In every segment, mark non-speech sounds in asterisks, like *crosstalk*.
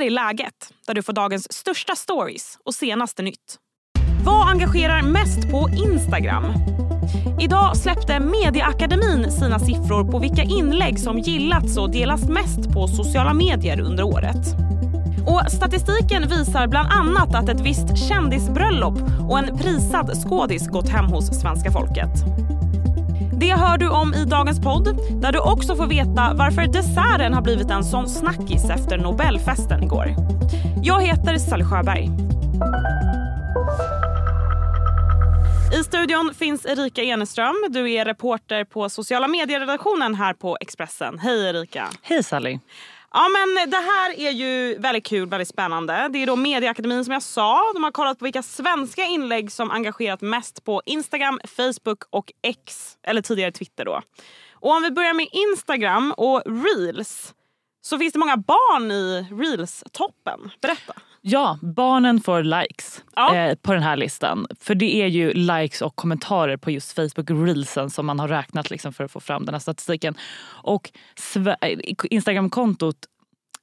här är läget, där du får dagens största stories och senaste nytt. Vad engagerar mest på Instagram? Idag släppte Medieakademin sina siffror på vilka inlägg som gillats och delats mest på sociala medier under året. Och Statistiken visar bland annat att ett visst kändisbröllop och en prisad skådis gått hem hos svenska folket. Det hör du om i dagens podd där du också får veta varför desserten har blivit en sån snackis efter Nobelfesten igår. Jag heter Sally Sjöberg. I studion finns Erika Eneström. Du är reporter på sociala medieredaktionen här på Expressen. Hej Erika! Hej Sally! Ja men det här är ju väldigt kul, väldigt spännande. Det är då Medieakademin som jag sa. De har kollat på vilka svenska inlägg som engagerat mest på Instagram, Facebook och X, eller tidigare Twitter då. Och om vi börjar med Instagram och Reels så finns det många barn i Reels-toppen. Berätta. Ja, barnen får likes Ja. eh, på den här listan. För det är ju likes och kommentarer på just Facebook Reelsen som man har räknat liksom för att få fram den här statistiken. Och eh, Instagramkontot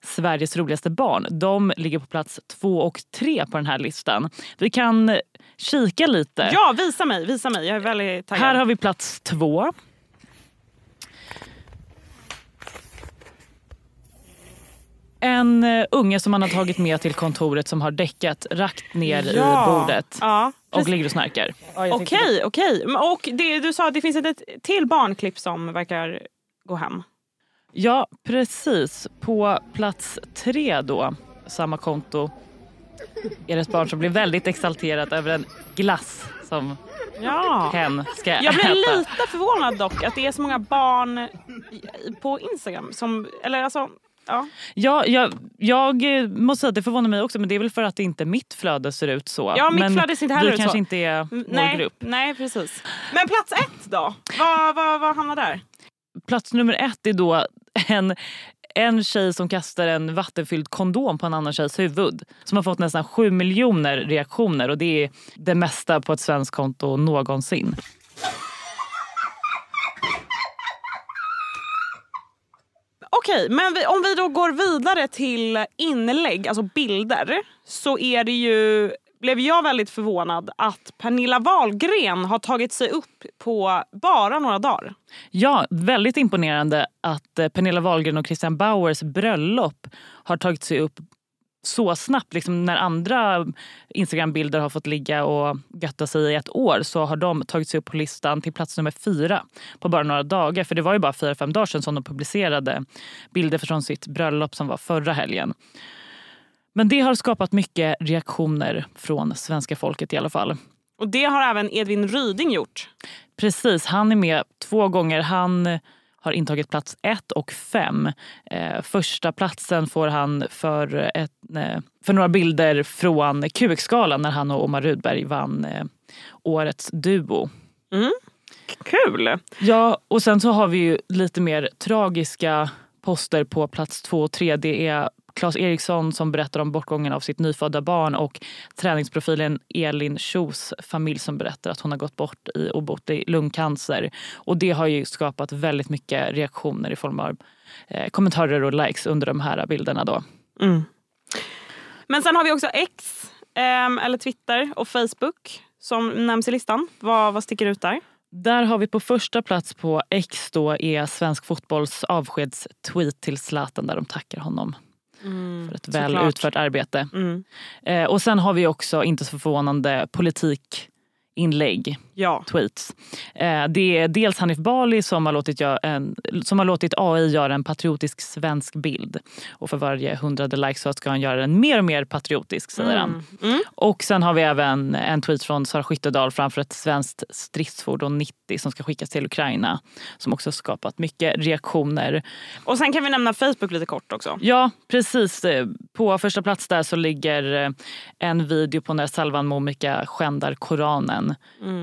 Sveriges roligaste barn, de ligger på plats två och tre på den här listan. Vi kan kika lite. Ja, visa mig, visa mig. Jag är väldigt taggad. Här har vi plats två. En eh, unge som man har tagit med till kontoret som har däckat rakt ner Ja. i bordet Ja, och ligger och snarkar. Okej, okej. Men- Och det, du sa att det finns ett till barnklipp som verkar gå hem. Ja, precis. På plats tre då, samma konto, är det ett barn som blir väldigt exalterat över en glass som Ja. hen ska Jag äta. blir lite förvånad dock att det är så många barn på Instagram som, eller alltså, ja. Ja, jag, jag eh, måste säga att det förvånar mig också men det är väl för att inte mitt flöde ser ut så. Ja, mitt men flöde ser inte heller vi ut så. kanske inte är vår Nej, grupp. nej, precis. Men plats ett då? Vad, vad, vad hamnar där? Plats nummer ett är då en, en tjej som kastar en vattenfylld kondom på en annan tjejs huvud. Som har fått nästan sju miljoner reaktioner och det är det mesta på ett svenskt konto någonsin. Okej, men vi, om vi då går vidare till inlägg, alltså bilder, så är det ju blev jag väldigt förvånad att Pernilla Wahlgren har tagit sig upp på bara några dagar. Ja, väldigt imponerande att eh, Pernilla Wahlgren och Christian Bauers bröllop har tagit sig upp så snabbt. Liksom när andra Instagram-bilder har fått ligga och götta sig i ett år så har de tagit sig upp på listan till plats nummer fyra på bara några dagar. För det var ju bara fyra, fem dagar sedan som de publicerade bilder från sitt bröllop som var förra helgen. Men det har skapat mycket reaktioner från svenska folket i alla fall. Och det har även Edvin Ryding gjort. Precis, han är med två gånger. Han har intagit plats ett och fem. Eh, första platsen får han för, ett, eh, för några bilder från QX-galan när han och Omar Rudberg vann eh, årets duo. Kul! Ja, och sen så har vi ju lite mer tragiska poster på plats två och tre. Det är Claes Eriksson som berättar om bortgången av sitt nyfödda barn och träningsprofilen Elin Schos familj som berättar att hon har gått bort i obotlig lungcancer. Och det har ju skapat väldigt mycket reaktioner i form av eh, kommentarer och likes under de här bilderna. Då. Men sen har vi också X, ehm, eller Twitter och Facebook som nämns i listan. Vad, vad sticker ut där? Där har vi på första plats på X då är Svensk Fotbolls avskedstweet till Zlatan där de tackar honom för ett väl såklart. utfört arbete. Mm. Eh, och sen har vi också, inte så förvånande, politikinlägg, Ja. tweets. Eh, det är dels Hanif Bali som har, låtit en, som har låtit AI göra en patriotisk svensk bild. Och för varje hundrade like så ska han göra den mer och mer patriotisk, säger han. Mm. Och sen har vi även en tweet från Sara Skyttedal framför ett svenskt stridsfordon 90 som ska skickas till Ukraina. Som också skapat mycket reaktioner. Och sen kan vi nämna Facebook lite kort också. Ja, precis. På första plats där så ligger eh, en video på när Salvan Momika skändar Koranen.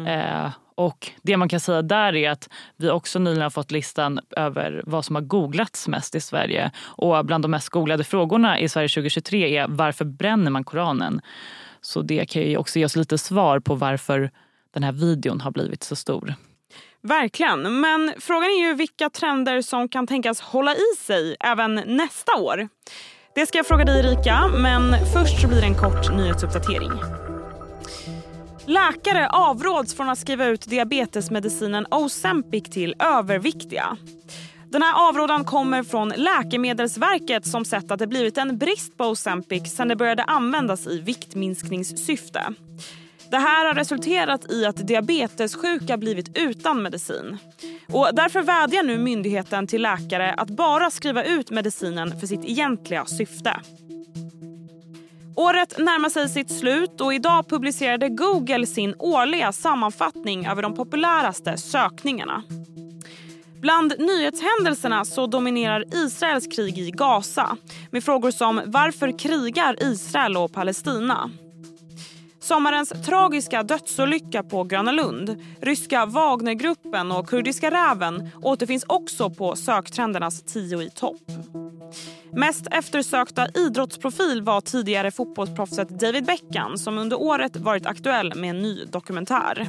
Eh, och det man kan säga där är att vi också nyligen har fått listan över vad som har googlats mest i Sverige. Och bland de mest googlade frågorna i Sverige 2023 är varför bränner man Koranen? Så det kan ju också ge oss lite svar på varför den här videon har blivit så stor. Verkligen. Men frågan är ju vilka trender som kan tänkas hålla i sig även nästa år. Det ska jag fråga dig Erika, men först så blir det en kort nyhetsuppdatering. Läkare avråds från att skriva ut diabetesmedicinen Ozempic till överviktiga. Den här avrådan kommer från Läkemedelsverket som sett att det blivit en brist på Ozempic sen det började användas i viktminskningssyfte. Det här har resulterat i att diabetessjuka blivit utan medicin. Och därför vädjar nu myndigheten till läkare att bara skriva ut medicinen för sitt egentliga syfte. Året närmar sig sitt slut och idag publicerade Google sin årliga sammanfattning över de populäraste sökningarna. Bland nyhetshändelserna så dominerar Israels krig i Gaza med frågor som varför krigar Israel och Palestina? Sommarens tragiska dödsolycka på Gröna Lund, ryska Wagnergruppen och kurdiska räven återfinns också på söktrendernas tio i topp. Mest eftersökta idrottsprofil var tidigare fotbollsproffset David Beckham som under året varit aktuell med en ny dokumentär.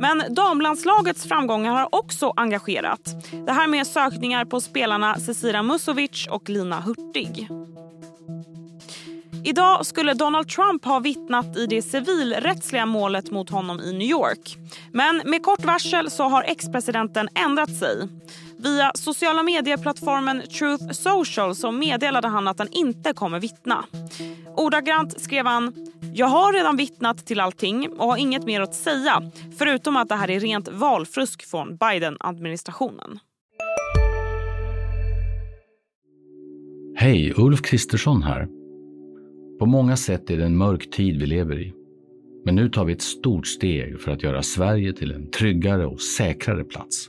Men damlandslagets framgångar har också engagerat. Det här med sökningar på spelarna Cecilia Musovic och Lina Hurtig. Idag skulle Donald Trump ha vittnat i det civilrättsliga målet mot honom i New York. Men med kort varsel så har ex-presidenten ändrat sig. Via sociala medieplattformen Truth Social så meddelade han att han inte kommer vittna. Ordagrant skrev han “Jag har redan vittnat till allting och har inget mer att säga förutom att det här är rent valfrusk från Biden-administrationen”. Hej, Ulf Kristersson här. På många sätt är det en mörk tid vi lever i. Men nu tar vi ett stort steg för att göra Sverige till en tryggare och säkrare plats.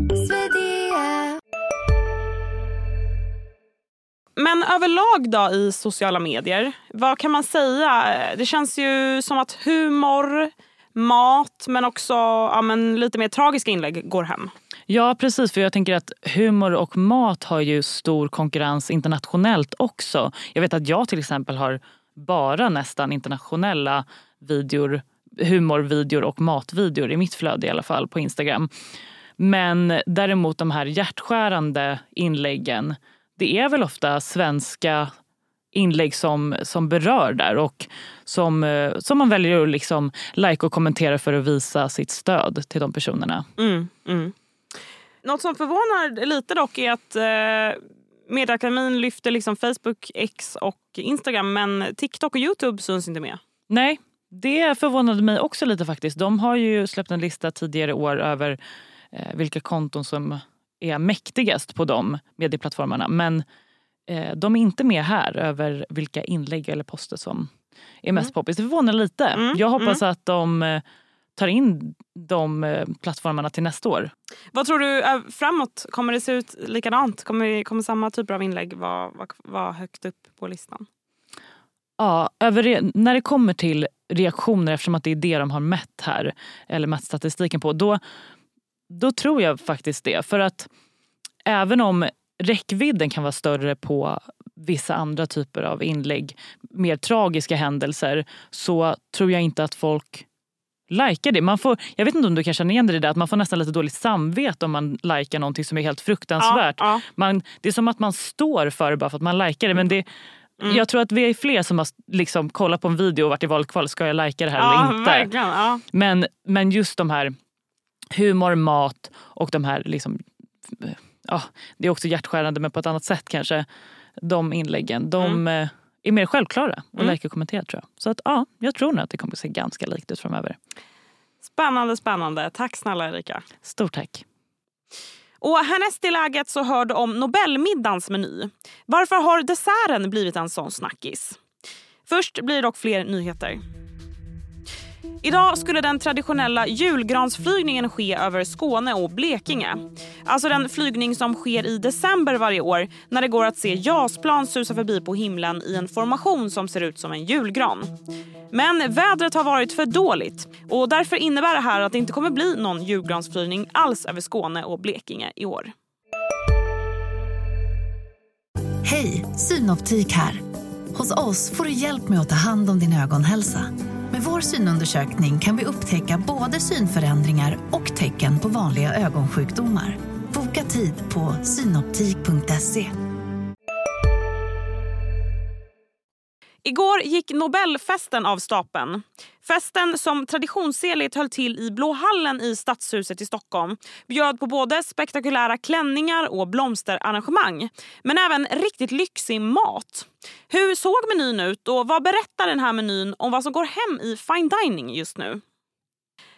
Men överlag då i sociala medier, vad kan man säga? Det känns ju som att humor, mat men också ja, men lite mer tragiska inlägg går hem. Ja precis, för jag tänker att humor och mat har ju stor konkurrens internationellt också. Jag vet att jag till exempel har bara nästan internationella videor, humorvideor och matvideor i mitt flöde i alla fall på Instagram. Men däremot de här hjärtskärande inläggen det är väl ofta svenska inlägg som, som berör där och som, eh, som man väljer att liksom like och kommentera för att visa sitt stöd till de personerna. Mm, mm. Något som förvånar lite dock är att eh, Medieakademin lyfter liksom Facebook, X och Instagram men TikTok och Youtube syns inte med. Nej, det förvånade mig också lite faktiskt. De har ju släppt en lista tidigare år över eh, vilka konton som är mäktigast på de medieplattformarna. Men eh, de är inte med här över vilka inlägg eller poster som är mest mm. poppis. Det förvånar lite. Mm. Jag hoppas mm. att de eh, tar in de eh, plattformarna till nästa år. Vad tror du eh, framåt? Kommer det se ut likadant? Kommer, kommer samma typer av inlägg vara, vara, vara högt upp på listan? Ja, över, när det kommer till reaktioner, eftersom att det är det de har mätt här, eller mätt statistiken på, då då tror jag faktiskt det. För att även om räckvidden kan vara större på vissa andra typer av inlägg, mer tragiska händelser, så tror jag inte att folk likar det. Man får, jag vet inte om du kan känna igen det där att man får nästan lite dåligt samvete om man likar någonting som är helt fruktansvärt. Ja, ja. Man, det är som att man står för det bara för att man likar det. Men det, mm. Jag tror att vi är fler som har liksom kollat på en video och varit i valkval. Ska jag lajka det här ja, eller inte? Men, men just de här humor, mat och de här liksom, ja, det är också hjärtskärande men på ett annat sätt kanske. De inläggen, de mm. Eh, är mer självklara mm. och kommentera tror jag. Så att ja, jag tror nog att det kommer att se ganska likt ut framöver. Spännande, spännande. Tack snälla Erika. Stort tack. Och härnäst i läget så hör du om Nobelmiddagens meny. Varför har desserten blivit en sån snackis? Först blir det dock fler nyheter. Idag skulle den traditionella julgransflygningen ske över Skåne och Blekinge. Alltså den flygning som sker i december varje år när det går att se JAS-plan susa förbi på himlen i en formation som ser ut som en julgran. Men vädret har varit för dåligt och därför innebär det här att det inte kommer bli någon julgransflygning alls över Skåne och Blekinge i år. Hej, Synoptik här. Hos oss får du hjälp med att ta hand om din ögonhälsa. Med vår synundersökning kan vi upptäcka både synförändringar och tecken på vanliga ögonsjukdomar. Boka tid på synoptik.se. Igår gick Nobelfesten av stapeln. Festen som traditionsenligt höll till i Blå hallen i Stadshuset i Stockholm bjöd på både spektakulära klänningar och blomsterarrangemang men även riktigt lyxig mat. Hur såg menyn ut och vad berättar den här menyn om vad som går hem i fine dining just nu?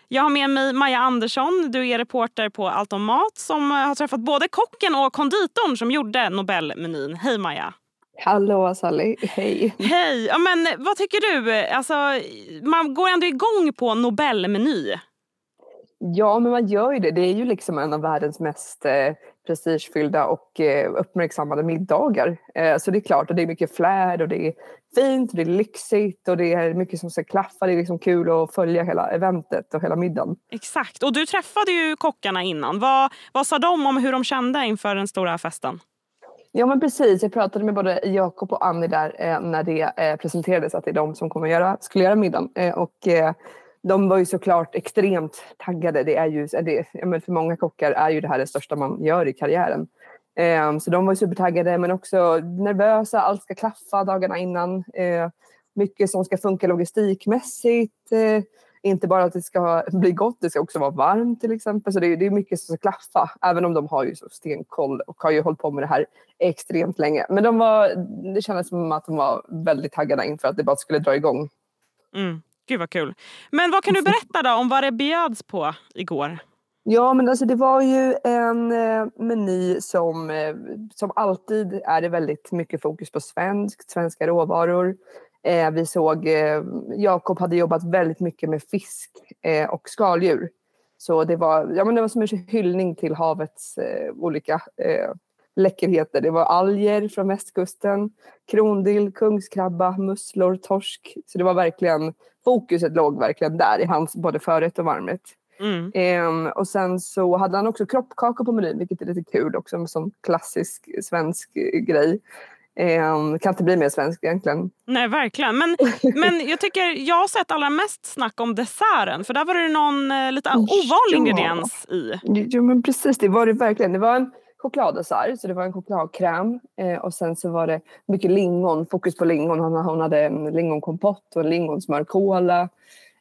Jag har med mig Maja Andersson. Du är reporter på Allt om mat som har träffat både kocken och konditorn som gjorde Nobelmenyn. Hej Maja! Hallå Sally, hej. Hej! Ja, men vad tycker du? Alltså, man går ändå igång på Nobelmeny. Ja, men man gör ju det. Det är ju liksom en av världens mest eh, prestigefyllda och eh, uppmärksammade middagar. Eh, så det är klart, och det är mycket flärd och det är fint, och det är lyxigt och det är mycket som ska klaffa. Det är liksom kul att följa hela eventet och hela middagen. Exakt. Och du träffade ju kockarna innan. Vad, vad sa de om hur de kände inför den stora festen? Ja men precis, jag pratade med både Jakob och Annie där eh, när det eh, presenterades att det är de som kommer göra, skulle göra middagen. Eh, och eh, de var ju såklart extremt taggade. Det är ju, det, men för många kockar är ju det här det största man gör i karriären. Eh, så de var ju supertaggade men också nervösa, allt ska klaffa dagarna innan. Eh, mycket som ska funka logistikmässigt eh, inte bara att det ska bli gott, det ska också vara varmt till exempel. Så det är, det är mycket som ska klaffa, även om de har ju så stenkoll och har ju hållit på med det här extremt länge. Men de var, det kändes som att de var väldigt taggade inför att det bara skulle dra igång. Mm. Gud vad kul. Men vad kan du berätta då om vad det bjöds på igår? Ja, men alltså det var ju en eh, meny som, eh, som alltid är det väldigt mycket fokus på svenskt, svenska råvaror. Eh, vi såg, eh, Jakob hade jobbat väldigt mycket med fisk eh, och skaldjur. Så det var, ja, men det var som en hyllning till havets eh, olika eh, läckerheter. Det var alger från västkusten, krondill, kungskrabba, musslor, torsk. Så det var verkligen, fokuset låg verkligen där i hans både förrätt och varmrätt. Mm. Eh, och sen så hade han också kroppkakor på menyn, vilket är lite kul också, sån klassisk svensk grej. Eh, kan inte bli mer svensk egentligen. Nej, verkligen. Men, *laughs* men jag tycker jag har sett allra mest snack om desserten. För där var det någon eh, lite ovanlig ja. ingrediens i. Jo, men precis. Det var det verkligen. Det var en chokladdessert, så det var en chokladkräm. Eh, och sen så var det mycket lingon, fokus på lingon. Hon, hon hade en lingonkompott och en lingonsmörkola.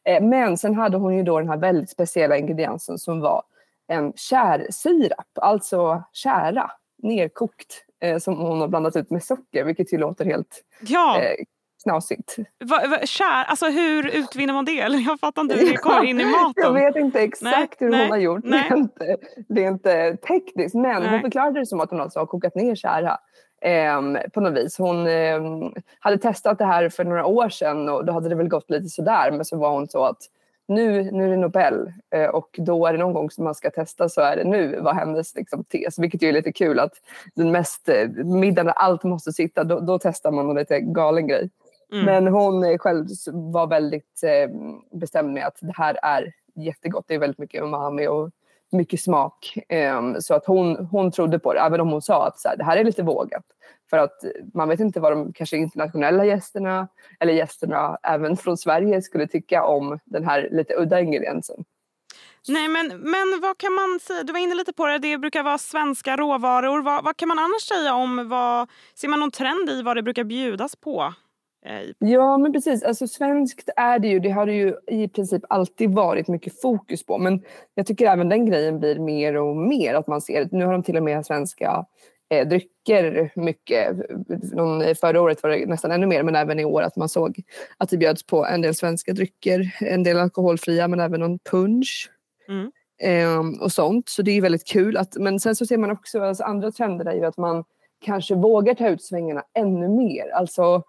Eh, men sen hade hon ju då den här väldigt speciella ingrediensen som var en kärsirap, alltså kära, nerkokt eh, som hon har blandat ut med socker vilket ju låter helt ja. eh, knasigt. Va, va, kär, alltså hur utvinner man det? Jag fattar inte hur det *laughs* kommer in i maten. Jag vet inte exakt nej, hur nej, hon har gjort. Det är, inte, det är inte tekniskt men nej. hon förklarade det som att hon alltså har kokat ner kära. Eh, på något vis. Hon eh, hade testat det här för några år sedan och då hade det väl gått lite sådär men så var hon så att nu, nu är det Nobel eh, och då är det någon gång som man ska testa så är det nu var hennes liksom, tes. Vilket ju är lite kul att den mest eh, middagen där allt måste sitta, då, då testar man en lite galen grej. Mm. Men hon själv var väldigt eh, bestämd med att det här är jättegott. Det är väldigt mycket umami och mycket smak. Um, så att hon, hon trodde på det, även om hon sa att så här, det här är lite vågat. För att man vet inte vad de kanske internationella gästerna eller gästerna även från Sverige skulle tycka om den här lite udda ingrediensen. Nej, men, men vad kan man säga? Du var inne lite på det. Det brukar vara svenska råvaror. Vad, vad kan man annars säga om vad... Ser man någon trend i vad det brukar bjudas på? Ja, men precis. Alltså, svenskt är det ju. Det har det ju i princip alltid varit mycket fokus på. Men jag tycker även den grejen blir mer och mer att man ser. Nu har de till och med svenska eh, drycker mycket. Någon, förra året var det nästan ännu mer, men även i år att man såg att det bjöds på en del svenska drycker. En del alkoholfria, men även någon punch. Mm. Eh, och sånt. Så det är väldigt kul. Att, men sen så ser man också, alltså andra trender är ju att man kanske vågar ta ut svängarna ännu mer. Alltså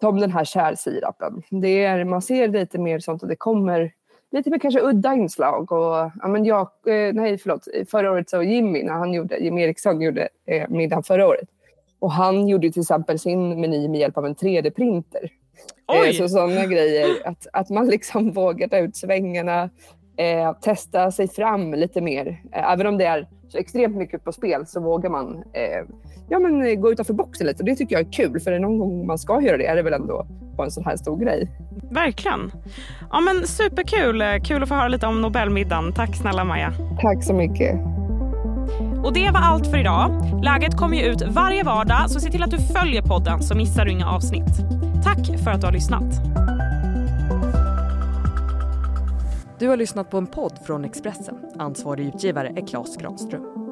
som den här kärsirapen. Det är, man ser lite mer sånt och det kommer lite mer kanske udda inslag. Och, ja, men jag, eh, nej, förlåt, förra året så Jimmy, när han gjorde, Jimmy Eriksson gjorde eh, middagen förra året. Och han gjorde till exempel sin meny med hjälp av en 3D-printer. Eh, så sådana grejer, att, att man liksom *laughs* vågar ta ut svängarna, eh, testa sig fram lite mer. Eh, även om det är så extremt mycket på spel så vågar man eh, ja, men, gå utanför boxen lite. Och det tycker jag är kul, för någon gång man ska göra det är det väl ändå på en sån här stor grej. Verkligen. Ja, men superkul. Kul att få höra lite om Nobelmiddagen. Tack snälla Maja. Tack så mycket. Och det var allt för idag. Läget kommer ju ut varje vardag så se till att du följer podden så missar du inga avsnitt. Tack för att du har lyssnat. Du har lyssnat på en podd från Expressen. Ansvarig utgivare är Klas Granström.